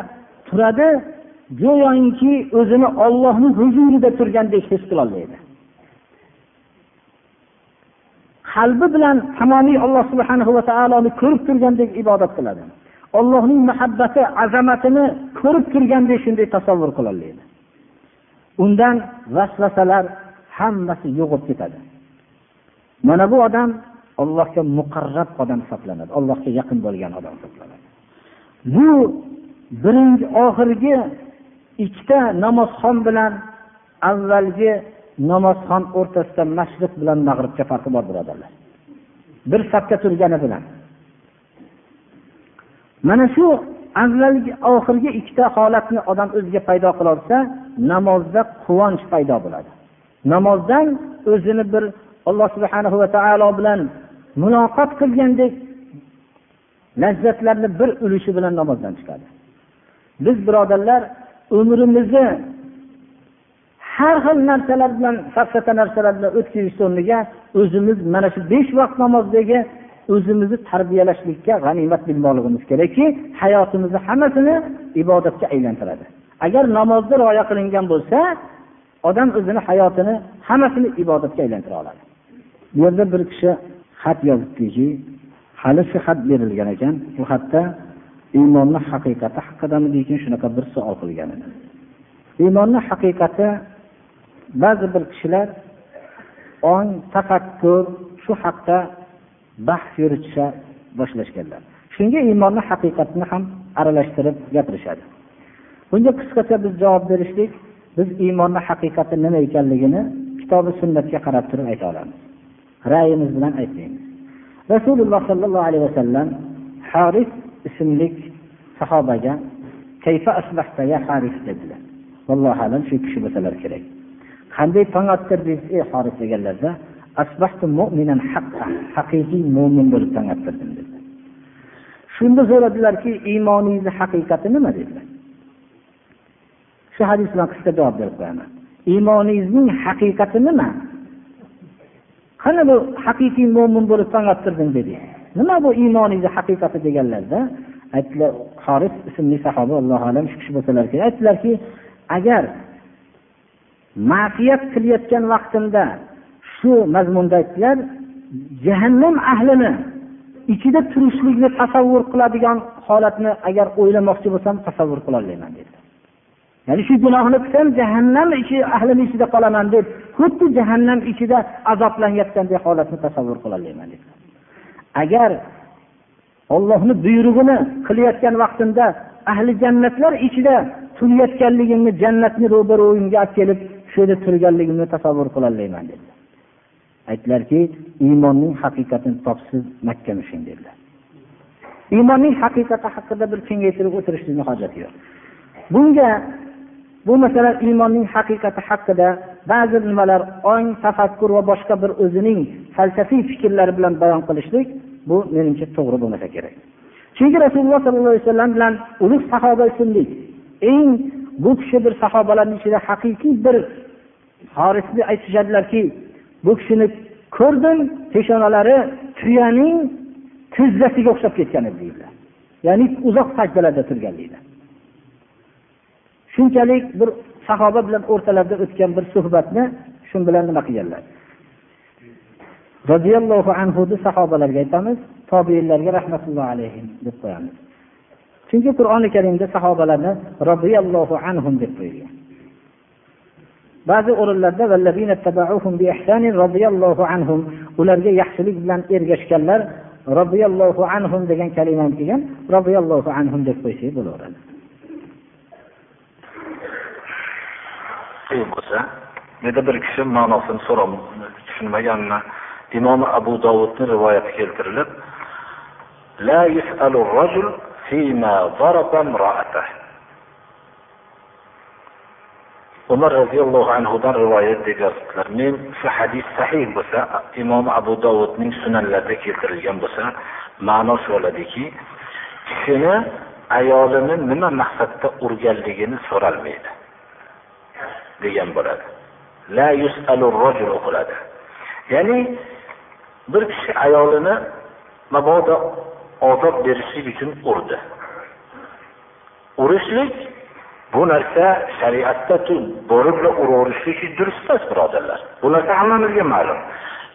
turadi go'yoki o'zini ollohni huzurida turgandek his qilolmaydi qalbi bilan tamomiy alloh subhanahu va taoloni ko'rib turgandek ibodat qiladi. Ollohning muhabbati azamatini ko'rib turgandek shunday tasavvur qilolmaydi undan vasvasalar hammasi yo'qolib ketadi. Mana bu odam allohga muqarrab odam hisoblanadi. Allohga yaqin bo'lgan odam hisoblanadi. Bu birinchi oxirgi ikkita namozxon bilan avvalgi namozxon o'rtasida mashriq bilan mag'ribga farqi bor birodarlar. Bir safga turgani bilan. Mana shu avvalgi oxirgi ikkita holatni odam o'ziga paydo qilolsa namozda quvonch paydo bo'ladi. Namozdan o'zini bir alloh subhana va taolo bilan muloqot qilgandek lazzatlarni bir ulushi bilan namozdan chiqadi. Biz birodarlar umrimizni har xil narsalar bilan safsata narsalar bilan o'tkazish o'rniga o'zimiz mana shu besh vaqt namozdagi o'zimizni tarbiyalashlikka g'animat bilmoqligimiz kerakki hayotimizni hammasini ibodatga aylantiradi. Agar namozda rioya qilingan bo'lsa odam o'zini hayotini hammasini ibodatga aylantira oladi. Bu yerda bir kishi xat yozibdiki hali shu xat berilgan ekan. Bu xatda iymonni haqiqati haqidami degan shunaqa bir savol qilgan edi. Iymonni haqiqati ba'zi bir kishilar ong tafakkur shu haqda bahs yuritisha boshlashganlar. Shunga iymonni haqiqatini ham aralashtirib gapirishadi. Bunga qisqacha biz javob berishlik biz iymonni haqiqati nima ekanligini kitobi sunnatga qarab turib ayta olamiz. Ra'yimiz bilan aytmaymiz. Rasululloh sollallohu alayhi vasallam haris ismli sahobaga kayfa asbahta ya haris? dedilar. Vallohu alam shu kishi bo'lsalar kerak. Qanday tong ottirdingiz ey haris? deganlarda haqiqiy mo'min bo'lib tong ottirdim dedilar shunda so'radilarki iymoningizni haqiqati nima dedilar shu hadis bilan qisqa javob berib qo'yaman iymoningizning haqiqati nima qani bu haqiqiy mo'min bo'lib tong ottirdim dedi nima bu iymoningizni haqiqati deganlarda aytdilar horis ismli sahoba allohu alam shu kishi bo'lsalar kerak aytdilarki agar ma'siyat qilayotgan vaqtimda shu mazmunda jahannam ahlini ichida turishlikni tasavvur qiladigan holatni agar o'ylamoqchi bo'lsam tasavvur qilolmayman dedilar ya'ni shu gunohni qilsam jahannam ichi ahlini ichida qolaman deb xuddi jahannam ichida azoblanayotganday holatni tasavvur qilolmayman dedilar agar ollohni buyrug'ini qilayotgan vaqtimda ahli jannatlar ichida turayotganligimni jannatni ro'baro'yimga olib kelib shu yerda turganligimni tasavvur qilolmayman dedilar aytdilarki iymonning haqiqatini topsiz makka mushing dedilar. Iymonning haqiqati haqida bir kengaytirib o'tirishlikni hojati yo'q. Bunga bu masala iymonning haqiqati haqida ba'zi nimalar ong tafakkur va boshqa bir o'zining falsafiy fikrlari bilan bayon qilishlik bu menimcha to'g'ri bo'lmasa kerak. Chunki rasululloh sollallohu alayhi vasallam bilan ulug' sahoba ismli eng bu kishi bir sahobalarni ichida haqiqiy bir horisni aytishadilarki bu kishini ko'rdim peshonalari tuyaning tizzasiga o'xshab ketgan edi deydilar. Ya'ni uzoq sajdalarda turganlikda shunchalik bir sahoba bilan o'rtalarida o'tgan bir suhbatni shu bilan nima qilganlar? Roziyallohu anhuni sahobalarga aytamiz tobeinlarga rahmatullohi alayhi deb qo'yamiz. Chunki qur'oni karimda sahobalarni roziyallohu anhum deb qo'yilgan. ba'zi o'rinlarda ularga yaxshilik bilan ergashganlar roziyallohu anhum degan kalima kelgan roziyallohu anhum deb qo'ysak bo'laveradi. Qiyin bo'lsa menda bir kishi ma'nosini so'ram tushunmaganini imom abu dovudni rivoyati keltirilib la yusalu rajul fima daraba umar roziyallohu anhudan rivoyat deb yozibdilar men shu hadis sahih bo'lsa imom abu dovudning sunanlarida keltirilgan bo'lsa ma'no shu bo'ladiki kishini ayolini nima maqsadda urganligini so'ralmaydi degan bo'ladi. La o'qiladi ya'ni bir kishi ayolini mabodo ozob berishlik uchun urdi. Urishlik bu narsa shariatda borib uraverishlik durust emas birodarlar. Bu narsa hammamizga ma'lum.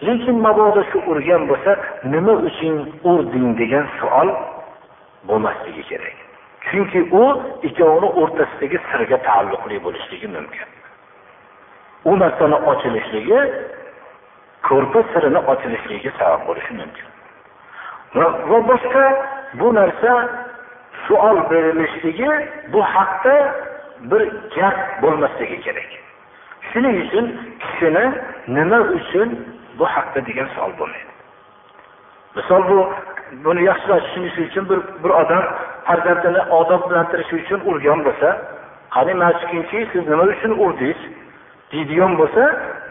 Lekin mabodo shu urgan bo'lsa nima uchun urding degan savol bo'lmasligi kerak. Chunki u ikkovini o'rtasidagi sirga taalluqli bo'lishligi mumkin. U narsani ochilishligi ko'rpa sirini ochilishligiga sabab bo'lishi mumkin. Va boshqa bu narsa savol berilishligi bu haqda bir gap bo'lmasligi kerak. Shuning uchun kishini nima uchun bu haqda degan savol bo'lmaydi. Misol bu buni yaxshiroq tushunish uchun bir bir odam farzandini odoblantirish uchun urgan bo'lsa qani mana siz nima uchun urdingiz? Deydigan bo'lsa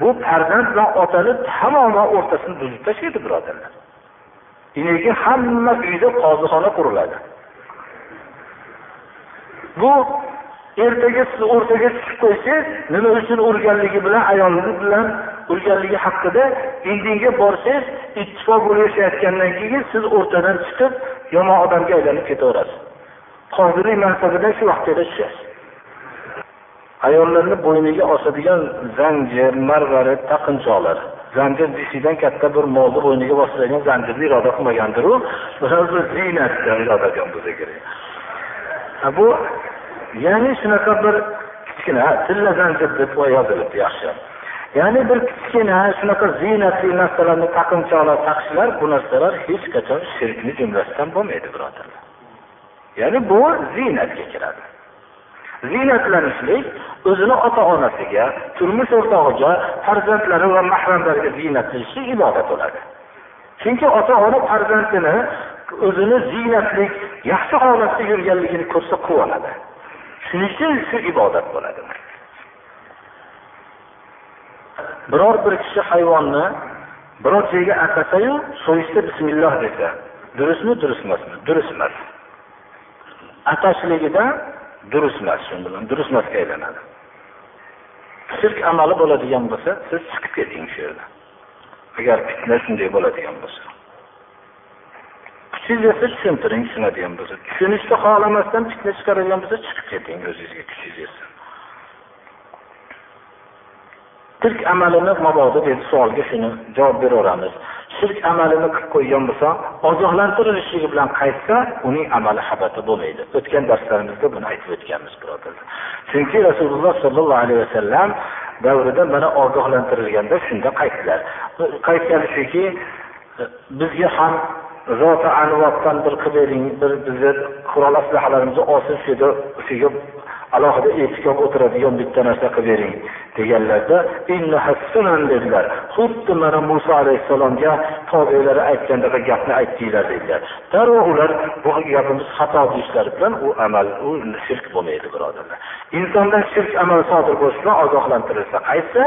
bu farzand bilan otani tamoman o'rtasini buzib tashlaydi birodarlar lekin hamma uyda qozixona quriladi. Bu ertaga siz o'rtaga tushib qo'ysangiz nima uchun urganligi bilan ayolingiz bilan urganligi haqida indinga borsangiz ittifoq bo'lib yashayotgandan keyin siz o'rtadan chiqib yomon odamga aylanib ketaverasiz. Hozirgi mansabidan shu vaqtda tushasiz. Ayollarni bo'yniga osadigan zanjir marvarid taqinchoqlar. Zanjir jisidan katta bir molni bo'yniga bosadigan zanjirni iroda qilmagandiru bir ziynatni iroda qilgan bo'lsa kerak. Bu ya'ni shunaqa bir kichkina tilla deb yozilibdi yaxshi. Ya'ni bir kichkina shunaqa ziynatli narsalarni taqinchoqlar taqishlar bu narsalar hech qachon shirkni jumlasidan bo'lmaydi birodarlar. Ya'ni bu ziynatga kiradi. Ziynatlanishlik o'zini ota onasiga turmush o'rtog'iga farzandlari va mahramlariga ziynatlanishlik ibodat bo'ladi. Chunki ota ona farzandini o'zini ziynatlik yaxshi holatda yurganligini ko'rsa quvonadi. Shuning uchun shu ibodat bo'ladi. Biror bir kishi hayvonni biror joyga atasayu so'yishda bismilloh desa durustmi durust emasmi durust emas atashligida durust emas shu bilan durust emasga aylanadi. Shirk amali bo'ladigan bo'lsa siz chiqib keting shu yerdan agar fitna shunday bo'ladigan bo'lsa. Siz esa tushuntiring tushunadigan bo'lsa. Tushunishni xohlamasdan fitna chiqaradigan bo'lsa chiqib keting o'zingizga kuchingiz yetsin shirk amalini mabodo dedi savolga shuni javob beraveramiz. Shirk amalini qilib qo'ygan bo'lsa ogohlantirilishligi bilan qaytsa uning amali habata bo'lmaydi. O'tgan darslarimizda buni aytib o'tganmiz birodarlar chunki rasululloh sollallohu alayhi vasallam davrida mana ogohlantirilganda shunda qaytdilar. Qaytgani shuki bizga ham zoti anvotdan bir qilib bering bir bizni qurol aslahalarimizni olsin shu yerda alohida e'tikob o'tiradigan bitta narsa qilib bering deganlarda dedilar. Xuddi mana muso alayhissalomga tobeylari aytgandaqa gapni aytdinglar dedilar. Darrov ular bu gapimiz xato deyishlari bilan u amal u shirk bo'lmaydi birodarlar. Insondan shirk amal sodir bo'lishidan ogohlantirilsa qaytsa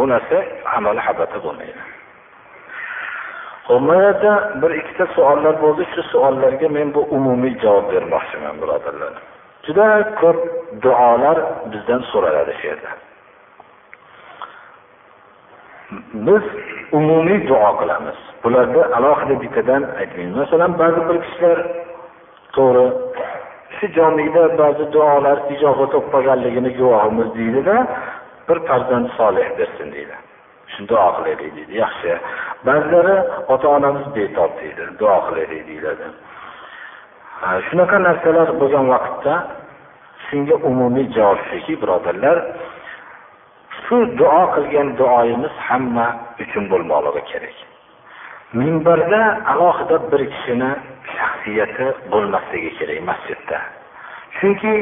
u narsa amali habata bo'lmaydi. Hop bir ikkita savollar bo'ldi. Shu savollarga men bu umumiy javob bermoqchiman birodarlar. Juda ko'p duolar bizdan so'raladi shu yerda. Biz umumiy duo qilamiz. Bularni alohida bittadan aytmaymiz. Masalan ba'zi bir kishilar to'g'ri shu jomiyda ba'zi duolar ijobat bo'lib qolganligini guvohimiz deydida bir farzand solih bersin deydi. Duo qilaylik deydi yaxshi. Ba'zilari ota onamiz betob deydi duo qilaylik deyiladi. Shunaqa narsalar bo'lgan vaqtda shunga umumiy javob shuki birodarlar shu duo qilgan duoyimiz hamma uchun bo'lmoqligi kerak. Minbarda alohida bir kishini shaxsiyati bo'lmasligi kerak masjidda. Chunki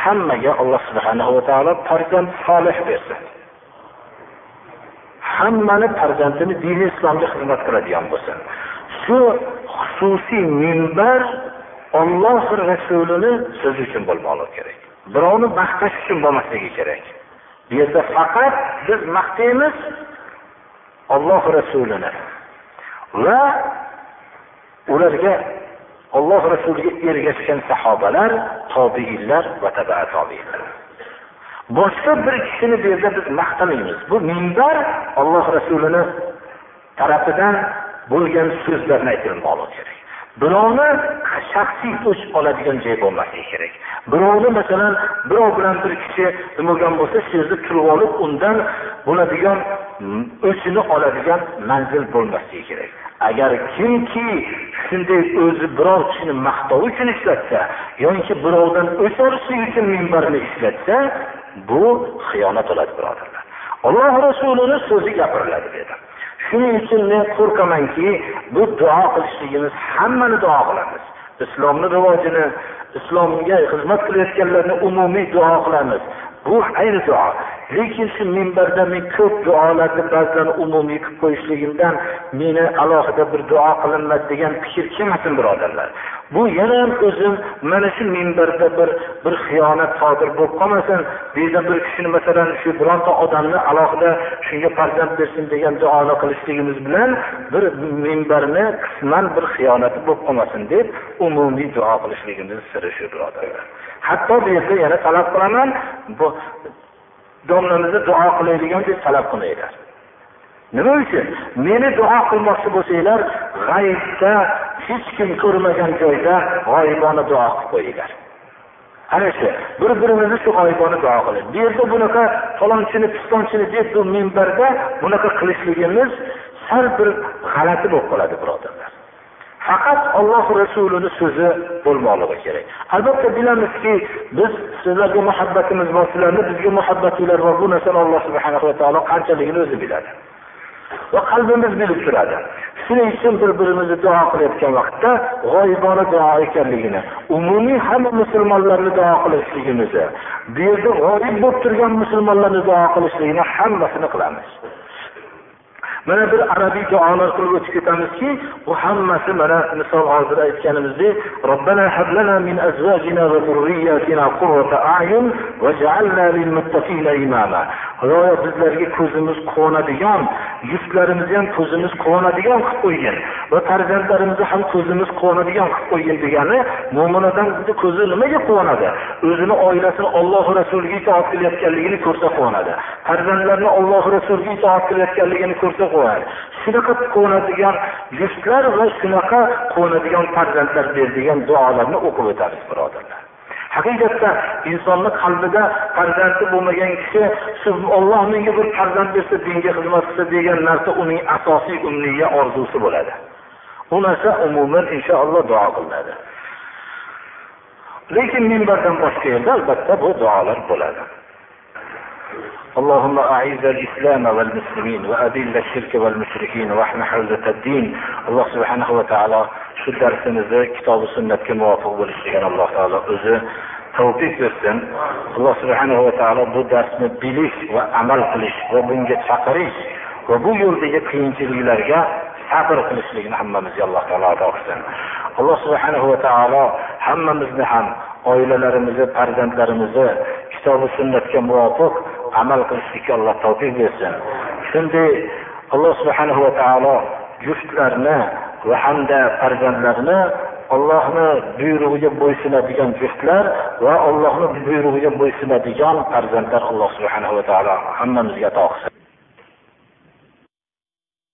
hammaga alloh subhanahu va taolo farzand solih bersin. Hammani farzandini dini islomga xizmat qiladigan bo'lsin. Shu xususiy minbar olloh rasulini so'zi uchun bo'lmoqligi kerak. Birovni maqtash uchun bo'lmasligi kerak. Bu yerda faqat biz maqtaymiz olloh rasulini va ularga olloh rasuliga ergashgan sahobalar tobiinlar va tabaa tobiinlar boshqa bir kishini bu yerda biz maqtamaymiz bu minbar olloh rasulini tarafidan bo'lgan so'zlarni aytilmoqligi kerak. Birovni shaxsiy o'ch oladigan joy bo'lmasligi kerak. Birovni masalan birov bilan bir kishi nima bo'lgan bo'lsa shu yerda turib olib undan bo'ladigan o'chini oladigan manzil bo'lmasligi kerak. Agar kimki shunday o'zi biror kishini maqtov uchun ishlatsa yoki birovdan o'ch olishlik uchun minbarni ishlatsa bu xiyonat bo'ladi birodarlar. Alloh rasulini so'zi gapiriladi bu yerda. Shuning uchun men qo'rqamanki bu duo qilishligimiz hammani duo qilamiz. Islomni rivojini islomga xizmat qilayotganlarni umumiy duo qilamiz. Bu ayni duo. Lekin shu minbarda men ko'p duolarni ba'zilarni umumiy qilib qo'yishligimdan meni alohida bir duo qilinmadi degan fikr kelmasin birodarlar. Bu yana ham o'zim mana shu minbarda bir bir xiyonat sodir bo'lib qolmasin. Bu yerda bir kishini masalan shu bironta odamni alohida shunga farzand bersin degan duoni qilishligimiz bilan bir minbarni qisman bir xiyonati bo'lib qolmasin deb umumiy duo qilishligimiz siri shu birodarlar. Hatto bu yerda yana talab qilaman. Bu domlamizni duo qilaydigan deb talab qilmanglar nima uchun? Meni duo qilmoqchi bo'lsanglar g'aybda hech kim ko'rmagan joyda g'oyibona duo qilib qo'yinglar. Ana shu bir birimizni shu g'oyibona duo qilib bu yerda bunaqa falonchini pistonchini deb bu minbarda bunaqa qilishligimiz sal bir g'alati bo'lib qoladi birodarlar. Faqat olloh rasulini so'zi bo'lmoqligi kerak. Albatta bilamizki biz sizlarga muhabbatimiz bor sizlarni bizga muhabbatinglar bor. Bu narsani alloh subhana va taolo qanchaligini o'zi biladi va qalbimiz bilib turadi. Shuning uchun bir birimizni duo qilayotgan vaqtda g'oyibona duo ekanligini umumiy hamma musulmonlarni duo qilishligimizni bu yerda g'oyib bo'lib turgan musulmonlarni duo qilishligini hammasini qilamiz. Mana bir arabiy duolar qilib o'tib ketamizki bu hammasi mana misol hozir aytganimizdek robbana hablana min azvajina va zurriyatina qurrata a'yun vaj'alna lil muttaqina imama. Xudoyo bizlarga ko'zimiz quvonadigan juftlarimizni ham ko'zimiz quvonadigan qilib qo'ygin va farzandlarimizni ham ko'zimiz quvonadigan qilib qo'ygin degani mo'min odamni ko'zi nimaga quvonadi? O'zini oilasini ollohi rasuliga itoat qilayotganligini ko'rsa quvonadi. Farzandlarini ollohi rasuliga itoat qilayotganligini ko'rsa qo'yadi shunaqa quvonadigan juftlar va shunaqa quvonadigan farzandlar ber degan duolarni o'qib o'tamiz birodarlar. Haqiqatda insonni qalbida farzandi bo'lmagan kishi shu olloh menga bir farzand bersa dinga xizmat qilsa degan narsa uning asosiy umniya orzusi bo'ladi. U narsa umuman inshaalloh duo qilinadi. Lekin minbardan boshqa yerda albatta bu duolar bo'ladi. اللهم أعز الإسلام والمسلمين وأذل الشرك والمشركين واحمي حوزة الدين الله سبحانه وتعالى shu darsimizni kitobi sunnatga muvofiq bo'lishligini alloh taolo o'zi tavfiq bersin alloh subhanahu va taolo bu darsni bilish va amal qilish va bunga chaqirish va bu yo'ldagi qiyinchiliklarga sabr qilishlikni hammamizga alloh taolo ato qilsin alloh subhanahu va taolo hammamizni ham oilalarimizni farzandlarimizni kitobi sunnatga muvofiq amal qilishlikka alloh tavfiq bersin. Shunday alloh subhanahu va taolo juftlarni va hamda farzandlarni ollohni buyrug'iga bo'ysunadigan juftlar va ollohni buyrug'iga bo'ysunadigan farzandlar alloh subhanahu va taolo hammamizga ato qilsin.